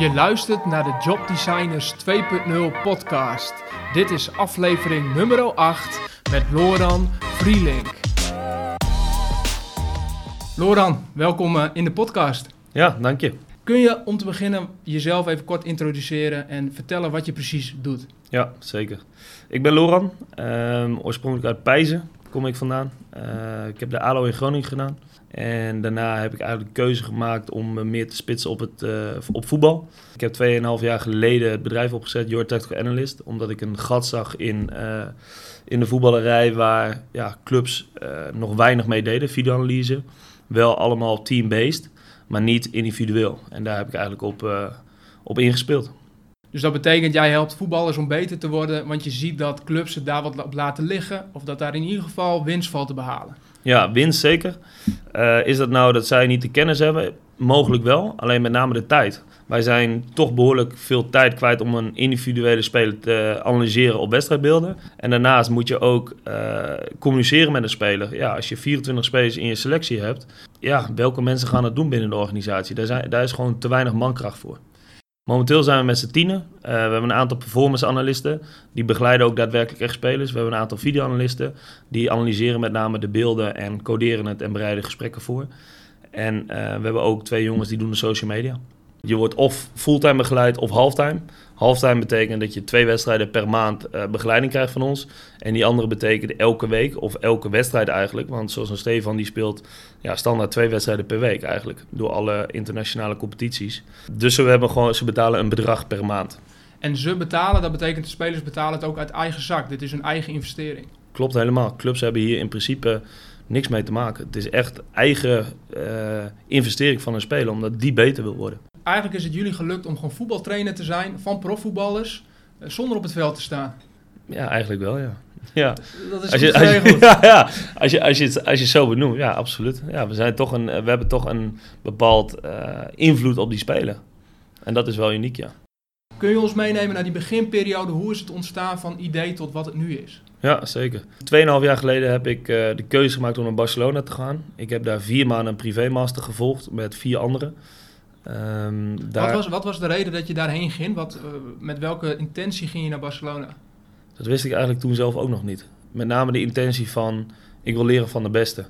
Je luistert naar de Job Designers 2.0 podcast. Dit is aflevering nummer 8 met Loran Vrielink. Loran, welkom eh, in de podcast. Ja, dank je. Kun je om te beginnen jezelf even kort introduceren en vertellen wat je precies doet? Ja, zeker. Ik ben Loran, ehm, oorspronkelijk uit Pijzen kom ik vandaan. Eh, ik heb de ALO in Groningen gedaan. En daarna heb ik eigenlijk de keuze gemaakt om me meer te spitsen op, het, uh, op voetbal. Ik heb 2,5 jaar geleden het bedrijf opgezet, Your Tactical Analyst. Omdat ik een gat zag in, uh, in de voetballerij waar ja, clubs nog weinig mee deden, videoanalyse. Wel allemaal team-based, maar niet individueel. En daar heb ik eigenlijk op, op ingespeeld. Dus dat betekent, jij helpt voetballers om beter te worden, want je ziet dat clubs het daar wat op laten liggen, of dat daar in ieder geval winst valt te behalen. Ja, winst zeker. Uh, is dat nou dat zij niet de kennis hebben? Mogelijk wel, alleen met name de tijd. Wij zijn toch behoorlijk veel tijd kwijt om een individuele speler te analyseren op wedstrijdbeelden. En daarnaast moet je ook uh, communiceren met een speler. Ja, als je 24 spelers in je selectie hebt, ja, welke mensen gaan het doen binnen de organisatie? Daar, zijn, daar is gewoon te weinig mankracht voor. Momenteel zijn we met z'n tienen. Uh, we hebben een aantal performance-analysten. Die begeleiden ook daadwerkelijk echt spelers. We hebben een aantal video-analysten. Die analyseren met name de beelden en coderen het en bereiden gesprekken voor. En uh, we hebben ook twee jongens die doen de social media. Je wordt of fulltime begeleid of halftime. Halftime betekent dat je twee wedstrijden per maand uh, begeleiding krijgt van ons. En die andere betekent elke week of elke wedstrijd eigenlijk. Want zoals een Stefan die speelt ja, standaard twee wedstrijden per week eigenlijk. Door alle internationale competities. Dus we hebben gewoon, ze betalen een bedrag per maand. En ze betalen, dat betekent de spelers betalen het ook uit eigen zak. Dit is een eigen investering. Klopt helemaal. Clubs hebben hier in principe niks mee te maken. Het is echt eigen uh, investering van een speler, omdat die beter wil worden eigenlijk is het jullie gelukt om gewoon voetbaltrainer te zijn van profvoetballers uh, zonder op het veld te staan. Ja, eigenlijk wel, ja. Ja. Dat is als je, als je, ja, ja, als je, als je, het, als je het zo benoemt, ja, absoluut. Ja, we, zijn toch een, we hebben toch een bepaald uh, invloed op die speler. En dat is wel uniek, ja. Kun je ons meenemen naar die beginperiode? Hoe is het ontstaan van idee tot wat het nu is? Ja, zeker. Tweeënhalf jaar geleden heb ik uh, de keuze gemaakt om naar Barcelona te gaan. Ik heb daar vier maanden een privémaster gevolgd met vier anderen. Um, daar... wat, was, wat was de reden dat je daarheen ging? Wat, uh, met welke intentie ging je naar Barcelona? Dat wist ik eigenlijk toen zelf ook nog niet. Met name de intentie van, ik wil leren van de beste.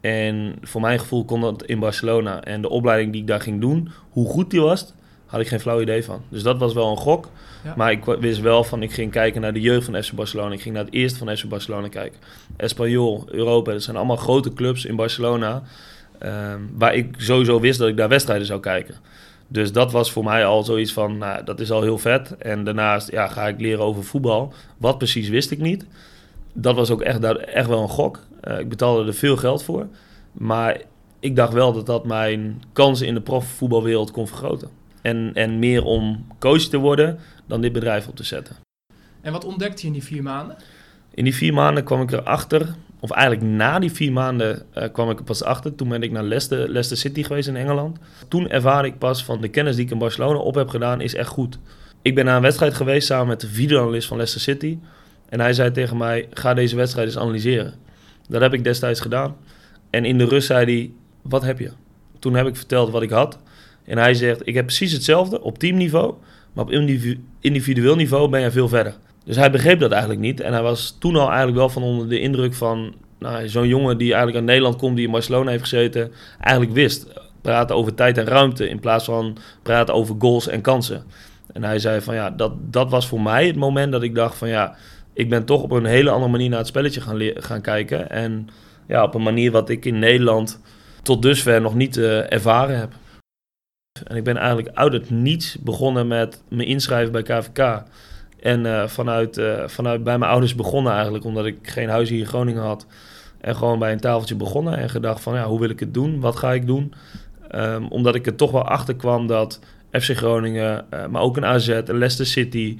En voor mijn gevoel kon dat in Barcelona. En de opleiding die ik daar ging doen, hoe goed die was, had ik geen flauw idee van. Dus dat was wel een gok. Ja. Maar ik wist wel van, ik ging kijken naar de jeugd van FC Barcelona. Ik ging naar het eerste van FC Barcelona kijken. Espanyol, Europa, dat zijn allemaal grote clubs in Barcelona. Um, waar ik sowieso wist dat ik daar wedstrijden zou kijken. Dus dat was voor mij al zoiets van, nou, dat is al heel vet. En daarnaast ja, ga ik leren over voetbal. Wat precies wist ik niet. Dat was ook echt, echt wel een gok. Uh, ik betaalde er veel geld voor. Maar ik dacht wel dat dat mijn kansen in de profvoetbalwereld kon vergroten. En, en meer om coach te worden dan dit bedrijf op te zetten. En wat ontdekte je in die vier maanden? In die vier maanden kwam ik erachter of eigenlijk na die vier maanden uh, kwam ik pas achter. Toen ben ik naar Leicester, Leicester City geweest in Engeland. Toen ervaar ik pas van de kennis die ik in Barcelona op heb gedaan, is echt goed. Ik ben naar een wedstrijd geweest samen met de videoanalist van Leicester City. En hij zei tegen mij, ga deze wedstrijd eens analyseren. Dat heb ik destijds gedaan. En in de rust zei hij, wat heb je? Toen heb ik verteld wat ik had. En hij zegt, ik heb precies hetzelfde op teamniveau. Maar op individueel niveau ben je veel verder. Dus hij begreep dat eigenlijk niet. En hij was toen al eigenlijk wel van onder de indruk van nou, zo'n jongen die eigenlijk uit Nederland komt, die in Barcelona heeft gezeten, eigenlijk wist. Praten over tijd en ruimte in plaats van praten over goals en kansen. En hij zei van ja, dat, dat was voor mij het moment dat ik dacht van ja, ik ben toch op een hele andere manier naar het spelletje gaan, gaan kijken. En ja, op een manier wat ik in Nederland tot dusver nog niet uh, ervaren heb. En ik ben eigenlijk uit het niets begonnen met me inschrijven bij KVK. En uh, vanuit, uh, vanuit bij mijn ouders begonnen eigenlijk, omdat ik geen huis hier in Groningen had. En gewoon bij een tafeltje begonnen en gedacht van, ja, hoe wil ik het doen? Wat ga ik doen? Um, omdat ik er toch wel achter kwam dat FC Groningen, uh, maar ook een AZ, Leicester City,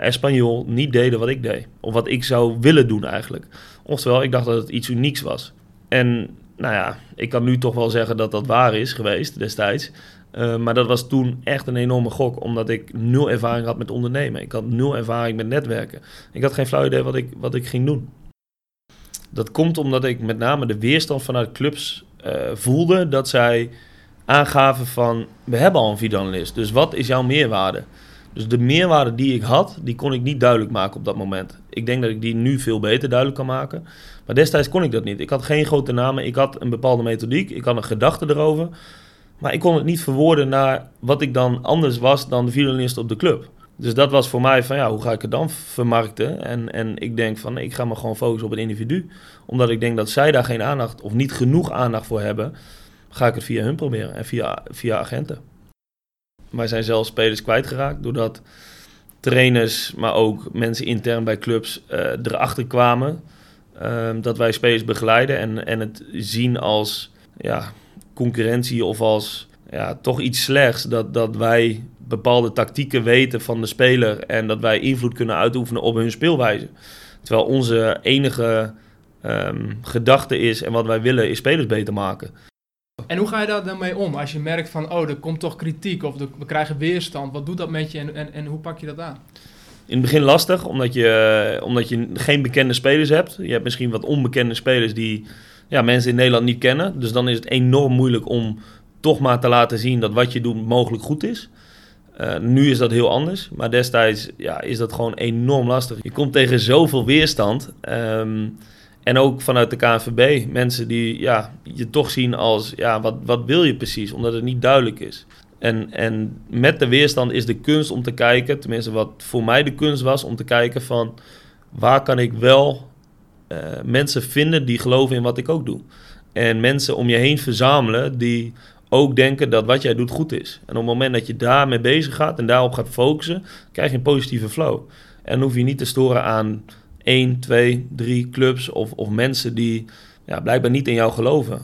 Espanyol niet deden wat ik deed. Of wat ik zou willen doen eigenlijk. Oftewel, ik dacht dat het iets unieks was. En nou ja, ik kan nu toch wel zeggen dat dat waar is geweest destijds. Uh, maar dat was toen echt een enorme gok, omdat ik nul ervaring had met ondernemen. Ik had nul ervaring met netwerken. Ik had geen flauw idee wat ik, wat ik ging doen. Dat komt omdat ik met name de weerstand vanuit clubs uh, voelde dat zij aangaven van, we hebben al een videoanalist, dus wat is jouw meerwaarde? Dus de meerwaarde die ik had, die kon ik niet duidelijk maken op dat moment. Ik denk dat ik die nu veel beter duidelijk kan maken. Maar destijds kon ik dat niet. Ik had geen grote namen, ik had een bepaalde methodiek, ik had een gedachte erover. Maar ik kon het niet verwoorden naar wat ik dan anders was dan de violinist op de club. Dus dat was voor mij van ja, hoe ga ik het dan vermarkten? En, en ik denk van ik ga me gewoon focussen op het individu. Omdat ik denk dat zij daar geen aandacht of niet genoeg aandacht voor hebben, ga ik het via hun proberen en via, via agenten. Wij zijn zelfs spelers kwijtgeraakt doordat trainers, maar ook mensen intern bij clubs uh, erachter kwamen uh, dat wij spelers begeleiden en, en het zien als ja, concurrentie of als ja, toch iets slechts. Dat, dat wij bepaalde tactieken weten van de speler en dat wij invloed kunnen uitoefenen op hun speelwijze. Terwijl onze enige um, gedachte is en wat wij willen is spelers beter maken. En hoe ga je daar dan mee om? Als je merkt van, oh, er komt toch kritiek of we krijgen weerstand. Wat doet dat met je en, en, en hoe pak je dat aan? In het begin lastig, omdat je, omdat je geen bekende spelers hebt. Je hebt misschien wat onbekende spelers die ja, mensen in Nederland niet kennen. Dus dan is het enorm moeilijk om toch maar te laten zien dat wat je doet mogelijk goed is. Uh, nu is dat heel anders, maar destijds ja, is dat gewoon enorm lastig. Je komt tegen zoveel weerstand. Um, en ook vanuit de KNVB, mensen die ja, je toch zien als, ja, wat, wat wil je precies? Omdat het niet duidelijk is. En, en met de weerstand is de kunst om te kijken, tenminste wat voor mij de kunst was, om te kijken van waar kan ik wel mensen vinden die geloven in wat ik ook doe. En mensen om je heen verzamelen die ook denken dat wat jij doet goed is. En op het moment dat je daarmee bezig gaat en daarop gaat focussen, krijg je een positieve flow. En dan hoef je niet te storen aan één, twee, drie clubs of, of mensen die ja, blijkbaar niet in jou geloven.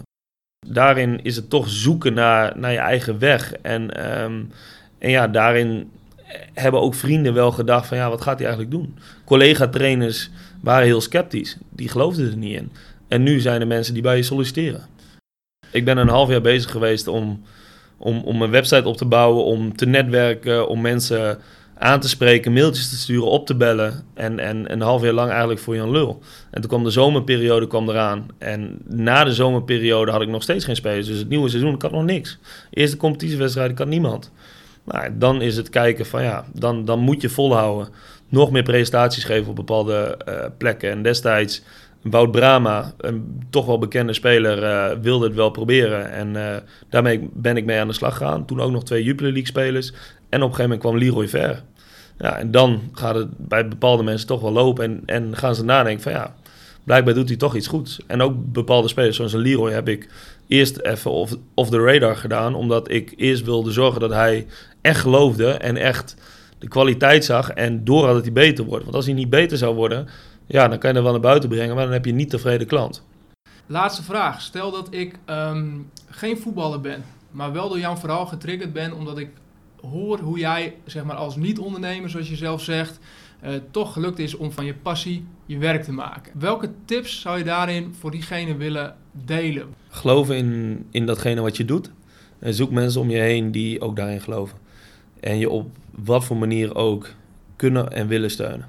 Daarin is het toch zoeken naar, naar je eigen weg. En, um, en ja, daarin hebben ook vrienden wel gedacht van ja, wat gaat hij eigenlijk doen? Collega-trainers waren heel sceptisch. Die geloofden er niet in. En nu zijn er mensen die bij je solliciteren. Ik ben een half jaar bezig geweest om, om, om een website op te bouwen, om te netwerken, om mensen aan te spreken, mailtjes te sturen, op te bellen. En, en een half jaar lang eigenlijk voor Jan Lul. En toen kwam de zomerperiode kwam eraan. En na de zomerperiode had ik nog steeds geen spelers. Dus het nieuwe seizoen, ik had nog niks. Eerste competitiewedstrijd, ik had niemand. Nou, dan is het kijken van ja, dan, dan moet je volhouden. Nog meer presentaties geven op bepaalde uh, plekken. En destijds, Wout Brama, een toch wel bekende speler, uh, wilde het wel proberen. En uh, daarmee ben ik mee aan de slag gegaan. Toen ook nog twee Jupiler League spelers. En op een gegeven moment kwam Leroy Ver. Ja, en dan gaat het bij bepaalde mensen toch wel lopen. En, en gaan ze nadenken van ja, blijkbaar doet hij toch iets goeds. En ook bepaalde spelers, zoals een Leroy, heb ik eerst even off, off the radar gedaan. Omdat ik eerst wilde zorgen dat hij echt geloofde en echt de kwaliteit zag. En door dat hij beter wordt. Want als hij niet beter zou worden, ja, dan kan je er wel naar buiten brengen. Maar dan heb je niet tevreden klant. Laatste vraag. Stel dat ik um, geen voetballer ben, maar wel door jouw verhaal getriggerd ben omdat ik hoor hoe jij zeg maar, als niet-ondernemer, zoals je zelf zegt, uh, toch gelukt is om van je passie je werk te maken. Welke tips zou je daarin voor diegene willen delen? Geloof in, in datgene wat je doet. En zoek mensen om je heen die ook daarin geloven. En je op wat voor manier ook kunnen en willen steunen.